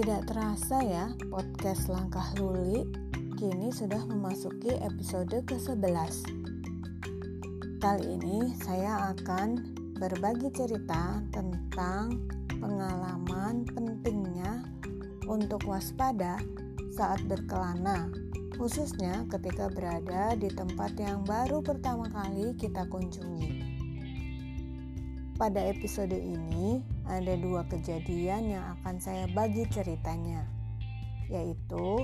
Tidak terasa ya, podcast Langkah Luli kini sudah memasuki episode ke-11. Kali ini saya akan berbagi cerita tentang pengalaman pentingnya untuk waspada saat berkelana, khususnya ketika berada di tempat yang baru pertama kali kita kunjungi. Pada episode ini ada dua kejadian yang akan saya bagi ceritanya, yaitu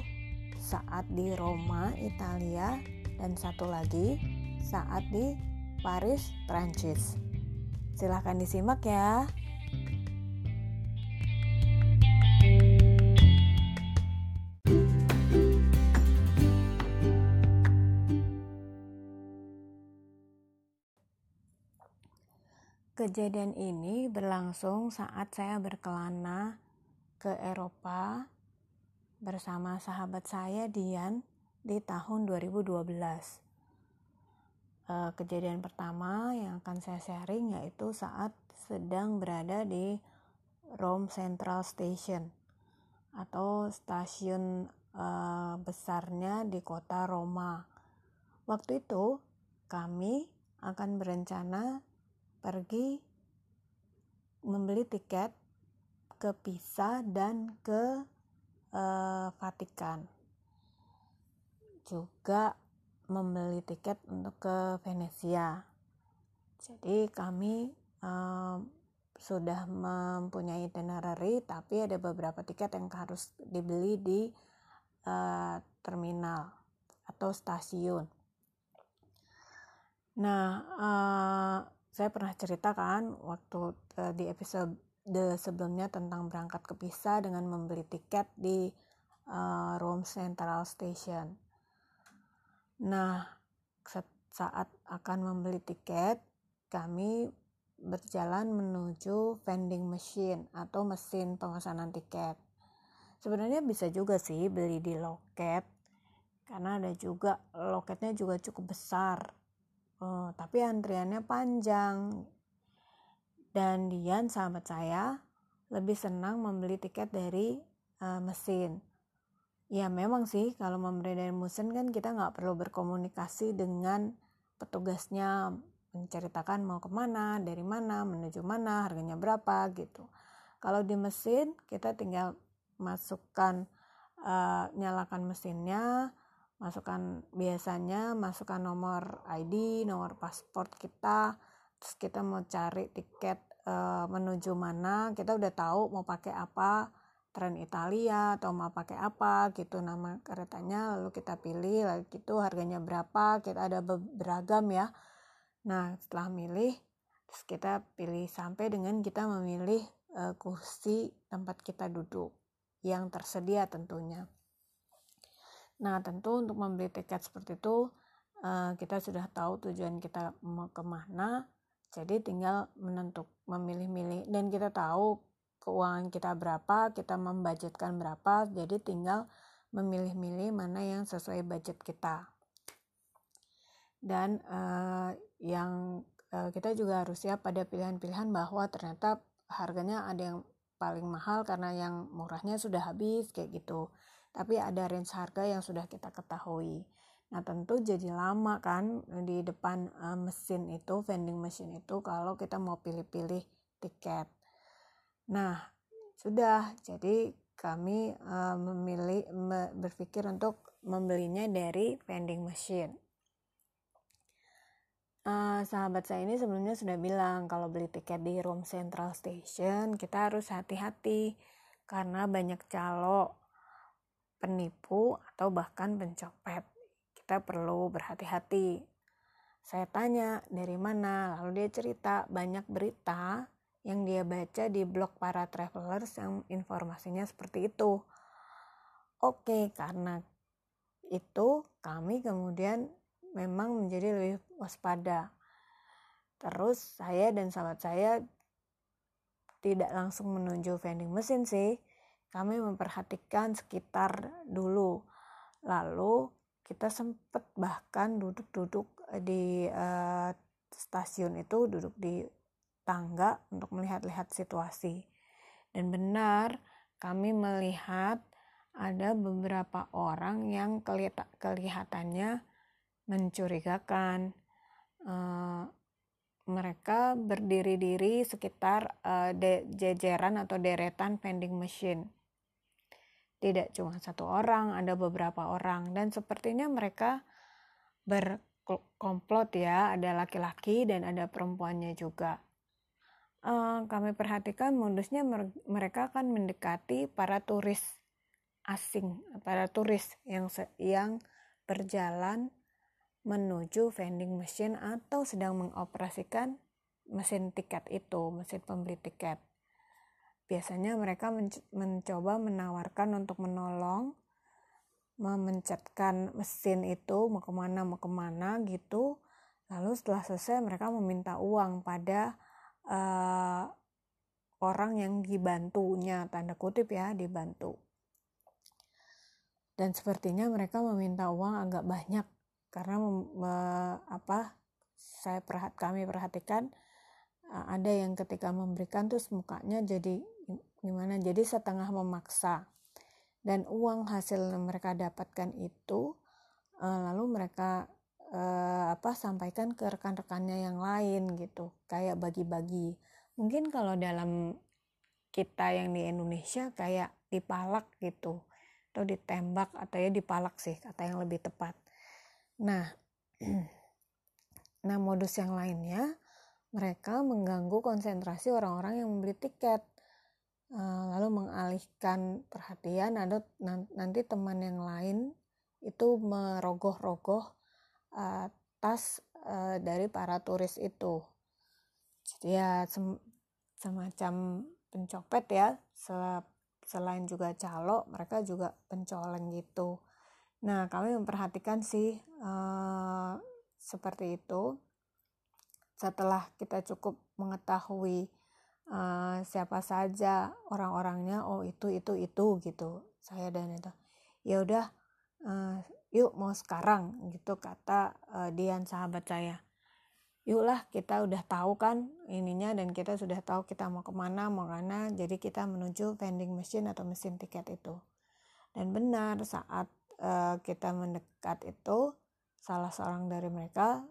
saat di Roma, Italia, dan satu lagi saat di Paris, Prancis. Silahkan disimak ya. Kejadian ini berlangsung saat saya berkelana ke Eropa bersama sahabat saya Dian di tahun 2012. Eh, kejadian pertama yang akan saya sharing yaitu saat sedang berada di Rome Central Station atau stasiun eh, besarnya di kota Roma. Waktu itu kami akan berencana pergi membeli tiket ke Pisa dan ke uh, Vatikan. Juga membeli tiket untuk ke Venesia. Jadi kami uh, sudah mempunyai itinerary, tapi ada beberapa tiket yang harus dibeli di uh, terminal atau stasiun. Nah, saya pernah ceritakan waktu di episode sebelumnya tentang berangkat ke Pisa dengan membeli tiket di uh, Rome Central Station. Nah, saat akan membeli tiket, kami berjalan menuju vending machine atau mesin pemesanan tiket. Sebenarnya bisa juga sih beli di loket, karena ada juga loketnya juga cukup besar Oh, tapi antriannya panjang. Dan Dian sahabat saya lebih senang membeli tiket dari uh, mesin. Ya memang sih kalau membeli dari mesin kan kita nggak perlu berkomunikasi dengan petugasnya menceritakan mau ke mana, dari mana, menuju mana, harganya berapa gitu. Kalau di mesin kita tinggal masukkan, uh, nyalakan mesinnya, masukkan biasanya masukkan nomor ID nomor paspor kita terus kita mau cari tiket e, menuju mana kita udah tahu mau pakai apa tren Italia atau mau pakai apa gitu nama keretanya lalu kita pilih lalu gitu harganya berapa kita ada beragam ya. Nah setelah milih terus kita pilih sampai dengan kita memilih e, kursi tempat kita duduk yang tersedia tentunya. Nah, tentu untuk membeli tiket seperti itu uh, kita sudah tahu tujuan kita mau ke mana, jadi tinggal menentuk memilih-milih dan kita tahu keuangan kita berapa, kita membudgetkan berapa, jadi tinggal memilih-milih mana yang sesuai budget kita. Dan uh, yang uh, kita juga harus siap pada pilihan-pilihan bahwa ternyata harganya ada yang paling mahal karena yang murahnya sudah habis kayak gitu tapi ada range harga yang sudah kita ketahui. Nah, tentu jadi lama kan di depan uh, mesin itu, vending machine itu kalau kita mau pilih-pilih tiket. Nah, sudah. Jadi kami uh, memilih me, berpikir untuk membelinya dari vending machine. Uh, sahabat saya ini sebelumnya sudah bilang kalau beli tiket di Room Central Station kita harus hati-hati karena banyak calo penipu atau bahkan pencopet. Kita perlu berhati-hati. Saya tanya dari mana, lalu dia cerita banyak berita yang dia baca di blog para travelers yang informasinya seperti itu. Oke, karena itu kami kemudian memang menjadi lebih waspada. Terus saya dan sahabat saya tidak langsung menuju vending mesin sih, kami memperhatikan sekitar dulu. Lalu kita sempat bahkan duduk-duduk di uh, stasiun itu, duduk di tangga untuk melihat-lihat situasi. Dan benar, kami melihat ada beberapa orang yang kelihatannya mencurigakan. Uh, mereka berdiri-diri sekitar uh, jejeran atau deretan vending machine. Tidak cuma satu orang, ada beberapa orang dan sepertinya mereka berkomplot ya, ada laki-laki dan ada perempuannya juga. Uh, kami perhatikan modusnya mereka akan mendekati para turis asing, para turis yang yang berjalan menuju vending machine atau sedang mengoperasikan mesin tiket itu, mesin pembeli tiket. Biasanya mereka mencoba menawarkan untuk menolong, memencetkan mesin itu mau ke mana mau ke mana gitu. Lalu setelah selesai mereka meminta uang pada uh, orang yang dibantunya, tanda kutip ya, dibantu. Dan sepertinya mereka meminta uang agak banyak karena apa saya perhat kami perhatikan ada yang ketika memberikan terus mukanya jadi gimana? Jadi setengah memaksa. Dan uang hasil mereka dapatkan itu lalu mereka apa sampaikan ke rekan-rekannya yang lain gitu. Kayak bagi-bagi. Mungkin kalau dalam kita yang di Indonesia kayak dipalak gitu. Atau ditembak atau ya dipalak sih kata yang lebih tepat. Nah, nah modus yang lainnya mereka mengganggu konsentrasi orang-orang yang membeli tiket lalu mengalihkan perhatian ada nanti teman yang lain itu merogoh-rogoh uh, tas uh, dari para turis itu jadi ya sem semacam pencopet ya selain juga calo mereka juga pencoleng gitu Nah, kami memperhatikan sih uh, seperti itu. Setelah kita cukup mengetahui uh, siapa saja orang-orangnya, oh itu itu itu gitu. Saya dan itu. Ya udah, uh, yuk mau sekarang gitu kata uh, Dian sahabat saya. Yuklah kita udah tahu kan ininya dan kita sudah tahu kita mau ke mana mau ke mana jadi kita menuju vending machine atau mesin tiket itu dan benar saat uh, kita mendekat itu salah seorang dari mereka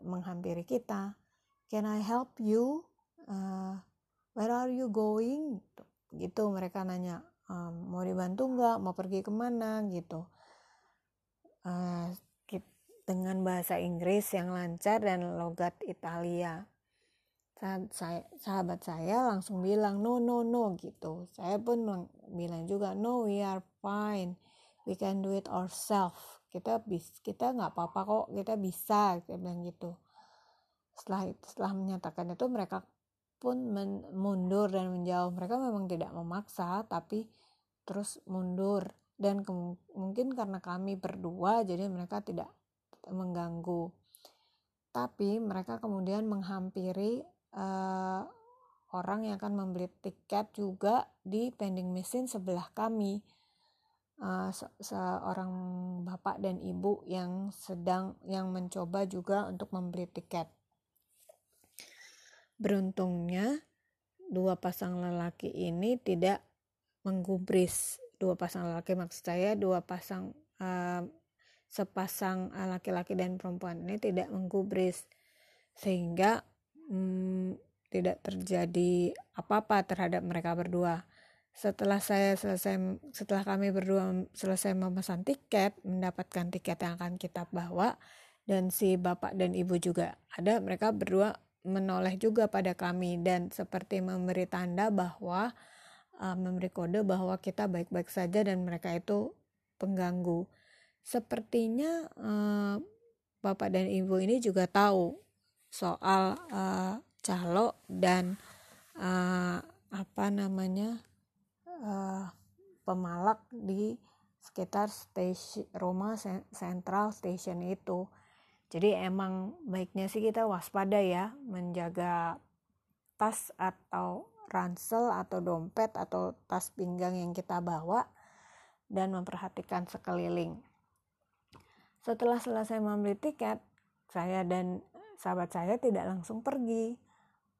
menghampiri kita can I help you uh, where are you going? Gitu, gitu mereka nanya um, mau dibantu nggak? Mau pergi ke mana? Gitu. Uh, dengan bahasa Inggris yang lancar dan logat Italia. Saya, sahabat saya langsung bilang no no no gitu. Saya pun bilang juga no we are fine. We can do it ourselves kita bis kita nggak apa-apa kok. Kita bisa kita bilang gitu. Setelah setelah menyatakan itu mereka pun mundur dan menjauh. Mereka memang tidak memaksa tapi terus mundur. Dan mungkin karena kami berdua jadi mereka tidak mengganggu. Tapi mereka kemudian menghampiri uh, orang yang akan membeli tiket juga di vending machine sebelah kami. Uh, seorang bapak dan ibu yang sedang yang mencoba juga untuk membeli tiket. Beruntungnya dua pasang lelaki ini tidak menggubris. Dua pasang lelaki maksud saya dua pasang uh, sepasang laki-laki dan perempuan ini tidak menggubris sehingga hmm, tidak terjadi apa-apa terhadap mereka berdua setelah saya selesai setelah kami berdua selesai memesan tiket mendapatkan tiket yang akan kita bawa dan si bapak dan ibu juga ada mereka berdua menoleh juga pada kami dan seperti memberi tanda bahwa uh, memberi kode bahwa kita baik-baik saja dan mereka itu pengganggu sepertinya uh, bapak dan ibu ini juga tahu soal uh, calo dan uh, apa namanya uh, pemalak di sekitar stasiun Roma Central Station itu. Jadi emang baiknya sih kita waspada ya menjaga tas atau ransel atau dompet atau tas pinggang yang kita bawa dan memperhatikan sekeliling. Setelah selesai membeli tiket, saya dan sahabat saya tidak langsung pergi.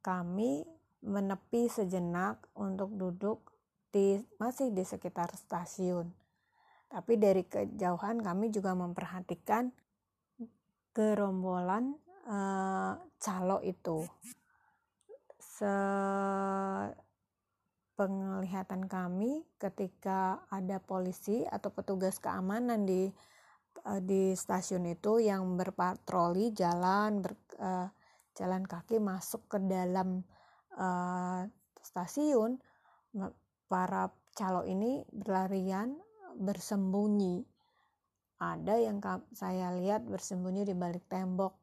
Kami menepi sejenak untuk duduk di masih di sekitar stasiun. Tapi dari kejauhan kami juga memperhatikan gerombolan uh, calo itu. Se penglihatan kami ketika ada polisi atau petugas keamanan di uh, di stasiun itu yang berpatroli jalan ber, uh, jalan kaki masuk ke dalam uh, stasiun para calo ini berlarian bersembunyi ada yang saya lihat bersembunyi di balik tembok.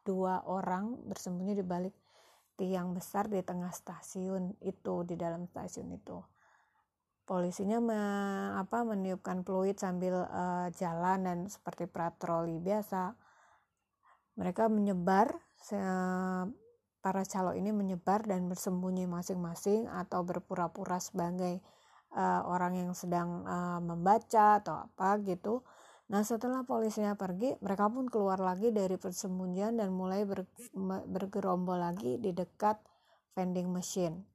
Dua orang bersembunyi di balik tiang besar di tengah stasiun itu di dalam stasiun itu. Polisinya me, apa meniupkan fluid sambil uh, jalan dan seperti patroli biasa. Mereka menyebar se, para calo ini menyebar dan bersembunyi masing-masing atau berpura-pura sebagai uh, orang yang sedang uh, membaca atau apa gitu Nah setelah polisinya pergi, mereka pun keluar lagi dari persembunyian dan mulai ber, bergerombol lagi di dekat vending machine.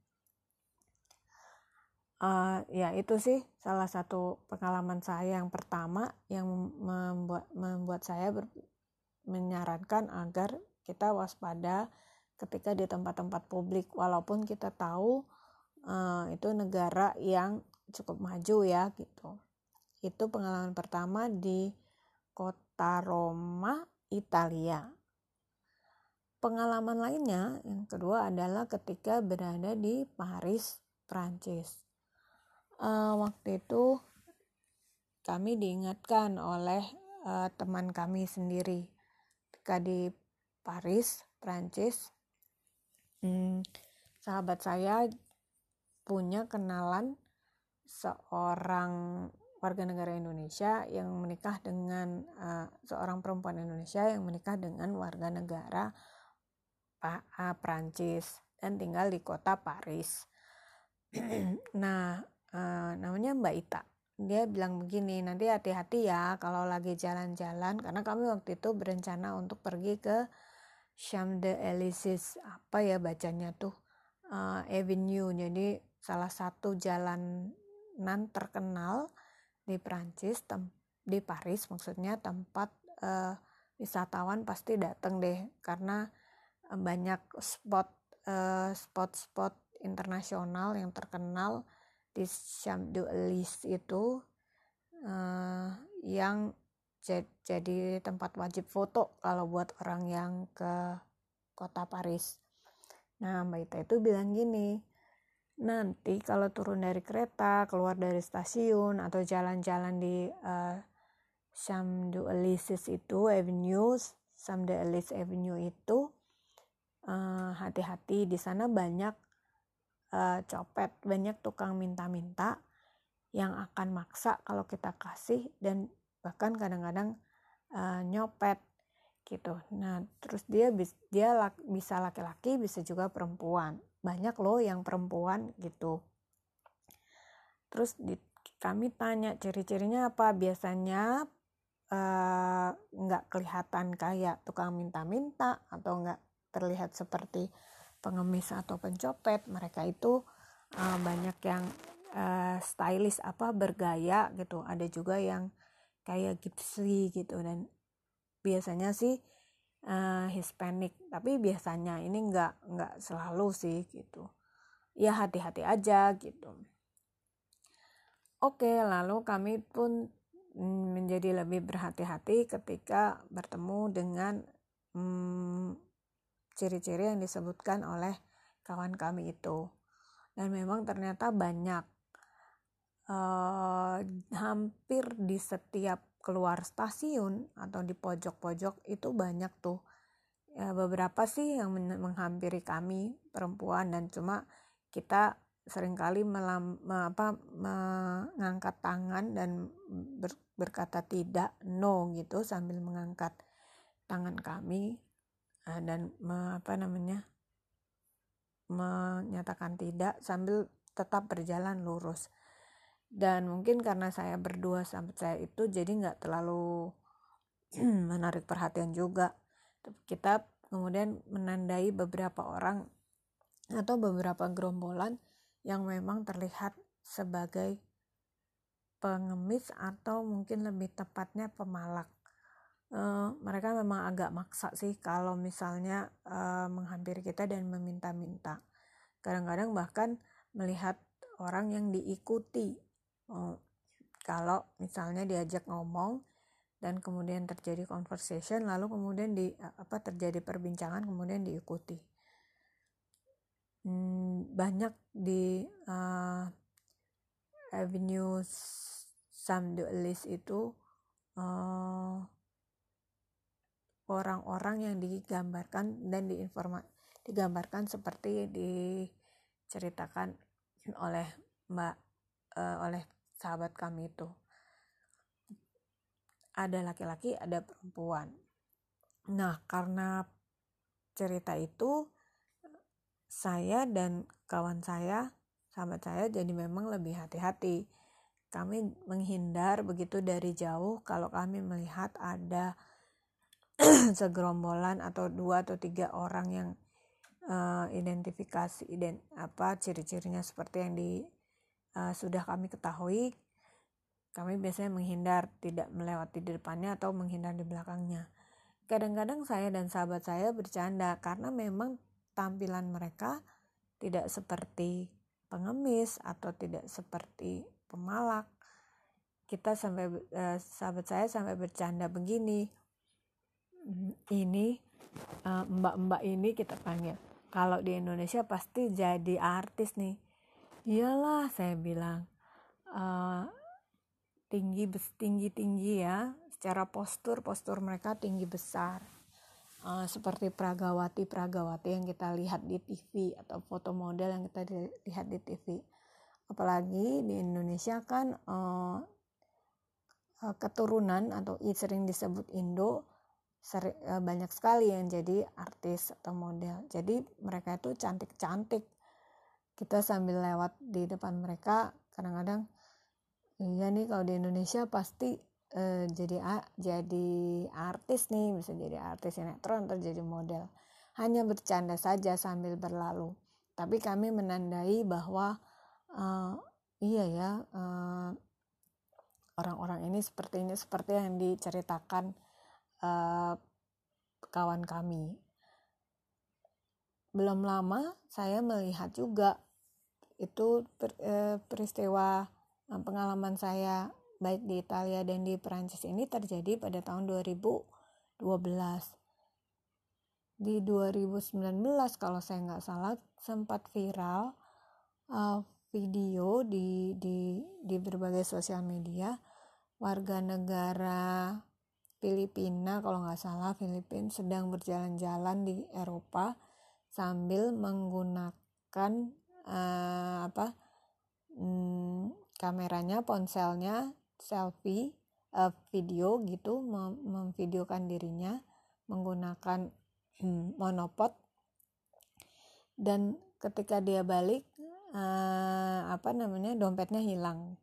Uh, ya itu sih salah satu pengalaman saya yang pertama yang membuat membuat saya ber, menyarankan agar kita waspada ketika di tempat-tempat publik walaupun kita tahu uh, itu negara yang cukup maju ya gitu. Itu pengalaman pertama di kota Roma, Italia. Pengalaman lainnya yang kedua adalah ketika berada di Paris, Prancis. Uh, waktu itu kami diingatkan oleh uh, teman kami sendiri ketika di Paris, Prancis. Hmm, sahabat saya punya kenalan seorang warga negara Indonesia yang menikah dengan uh, seorang perempuan Indonesia yang menikah dengan warga negara pa, uh, Prancis dan tinggal di kota Paris. nah, uh, namanya Mbak Ita. Dia bilang begini, nanti hati-hati ya kalau lagi jalan-jalan karena kami waktu itu berencana untuk pergi ke Champs de Elysees apa ya bacanya tuh uh, Avenue. Jadi salah satu jalanan terkenal di Prancis di Paris maksudnya tempat uh, wisatawan pasti datang deh karena uh, banyak spot uh, spot-spot internasional yang terkenal di Champs Elysees itu uh, yang jadi tempat wajib foto kalau buat orang yang ke kota Paris. Nah Mbak Ita itu bilang gini, nanti kalau turun dari kereta, keluar dari stasiun atau jalan-jalan di uh, Champs Elysees itu Avenue, Champs Elysees Avenue itu eh, hati-hati di sana banyak uh, copet, banyak tukang minta-minta yang akan maksa kalau kita kasih dan bahkan kadang-kadang uh, nyopet gitu. Nah, terus dia dia bisa laki-laki, bisa juga perempuan banyak loh yang perempuan gitu. Terus di, kami tanya ciri-cirinya apa? Biasanya eh, nggak uh, kelihatan kayak tukang minta-minta atau nggak terlihat seperti pengemis atau pencopet. Mereka itu uh, banyak yang uh, stylish apa bergaya gitu. Ada juga yang kayak gypsy gitu. Dan biasanya sih uh, Hispanic. Tapi biasanya ini nggak nggak selalu sih gitu. Ya hati-hati aja gitu. Oke lalu kami pun mm, menjadi lebih berhati-hati ketika bertemu dengan hmm, ciri-ciri yang disebutkan oleh kawan kami itu. Dan memang ternyata banyak. Uh, hampir di setiap keluar stasiun atau di pojok-pojok itu banyak tuh. Ya, beberapa sih yang menghampiri kami perempuan dan cuma kita sering kali melam, me, apa, mengangkat tangan dan ber, berkata tidak no gitu sambil mengangkat tangan kami uh, dan me, apa namanya menyatakan tidak sambil tetap berjalan lurus dan mungkin karena saya berdua sampai saya itu jadi nggak terlalu menarik perhatian juga kita kemudian menandai beberapa orang atau beberapa gerombolan yang memang terlihat sebagai pengemis atau mungkin lebih tepatnya pemalak. Uh, mereka memang agak maksa sih kalau misalnya uh, menghampiri kita dan meminta-minta. Kadang-kadang bahkan melihat orang yang diikuti. Uh, kalau misalnya diajak ngomong dan kemudian terjadi conversation, lalu kemudian di apa terjadi perbincangan kemudian diikuti. Hmm, banyak di uh, Avenue Sam Duelis itu uh, orang-orang yang digambarkan dan diinforma digambarkan seperti diceritakan oleh Mbak uh, oleh sahabat kami itu. Ada laki-laki ada perempuan. Nah karena cerita itu saya dan kawan saya sahabat saya jadi memang lebih hati-hati. Kami menghindar begitu dari jauh kalau kami melihat ada segerombolan atau dua atau tiga orang yang uh, identifikasi dan apa ciri-cirinya seperti yang di uh, sudah kami ketahui kami biasanya menghindar tidak melewati di depannya atau menghindar di belakangnya. Kadang-kadang saya dan sahabat saya bercanda karena memang tampilan mereka tidak seperti pengemis atau tidak seperti pemalak. Kita sampai uh, sahabat saya sampai bercanda begini ini eh, mbak-mbak ini kita panggil. Kalau di Indonesia pasti jadi artis nih iyalah saya bilang uh, tinggi tinggi tinggi ya. Secara postur postur mereka tinggi besar. Uh, seperti Pragawati Pragawati yang kita lihat di TV atau foto model yang kita lihat di TV apalagi di Indonesia kan uh, keturunan atau sering disebut Indo seri, banyak sekali yang jadi artis atau model. Jadi mereka itu cantik-cantik kita sambil lewat di depan mereka kadang-kadang iya nih kalau di Indonesia pasti uh, jadi uh, jadi artis nih bisa jadi artis sinetron atau jadi model hanya bercanda saja sambil berlalu tapi kami menandai bahwa uh, iya ya uh, orang-orang ini seperti ini seperti yang diceritakan uh, kawan kami. Belum lama saya melihat juga itu per, uh, peristiwa uh, pengalaman saya baik di Italia dan di Perancis ini terjadi pada tahun 2012. Di 2019 kalau saya nggak salah sempat viral uh, video di di di berbagai sosial media warga negara Filipina kalau nggak salah Filipina sedang berjalan-jalan di Eropa sambil menggunakan uh, apa um, kameranya ponselnya selfie uh, video gitu mem memvideokan dirinya menggunakan um, monopod. Dan ketika dia balik uh, apa namanya dompetnya hilang.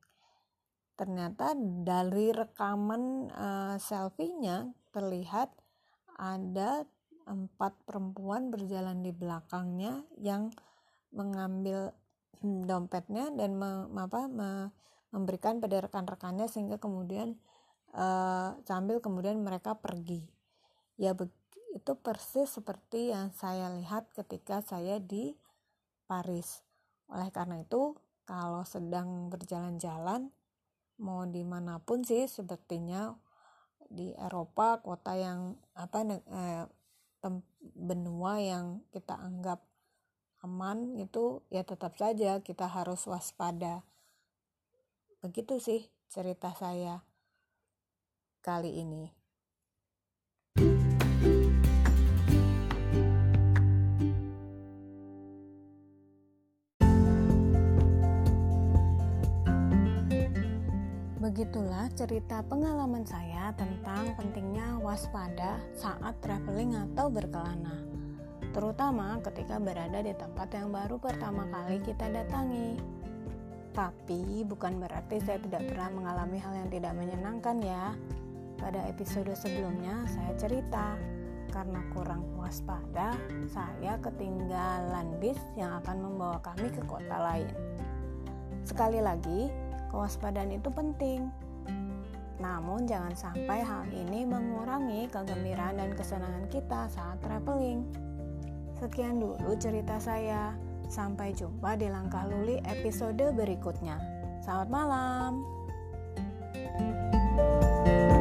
Ternyata dari rekaman uh, selfie-nya terlihat ada empat perempuan berjalan di belakangnya yang mengambil dompetnya dan me, apa, me, memberikan pada rekan-rekannya sehingga kemudian uh, sambil kemudian mereka pergi. Ya itu persis seperti yang saya lihat ketika saya di Paris. Oleh karena itu kalau sedang berjalan-jalan mau di mana pun sih sepertinya di Eropa kota yang apa eh, benua yang kita anggap aman itu ya tetap saja kita harus waspada. Begitu sih cerita saya kali ini. Begitulah cerita pengalaman saya tentang pentingnya waspada saat traveling atau berkelana, terutama ketika berada di tempat yang baru pertama kali kita datangi. Tapi bukan berarti saya tidak pernah mengalami hal yang tidak menyenangkan ya. Pada episode sebelumnya saya cerita karena kurang waspada, saya ketinggalan bis yang akan membawa kami ke kota lain. Sekali lagi, kewaspadaan itu penting. Namun jangan sampai hal ini mengurangi kegembiraan dan kesenangan kita saat traveling. Sekian dulu cerita saya. Sampai jumpa di Langkah Luli episode berikutnya. Selamat malam. thank you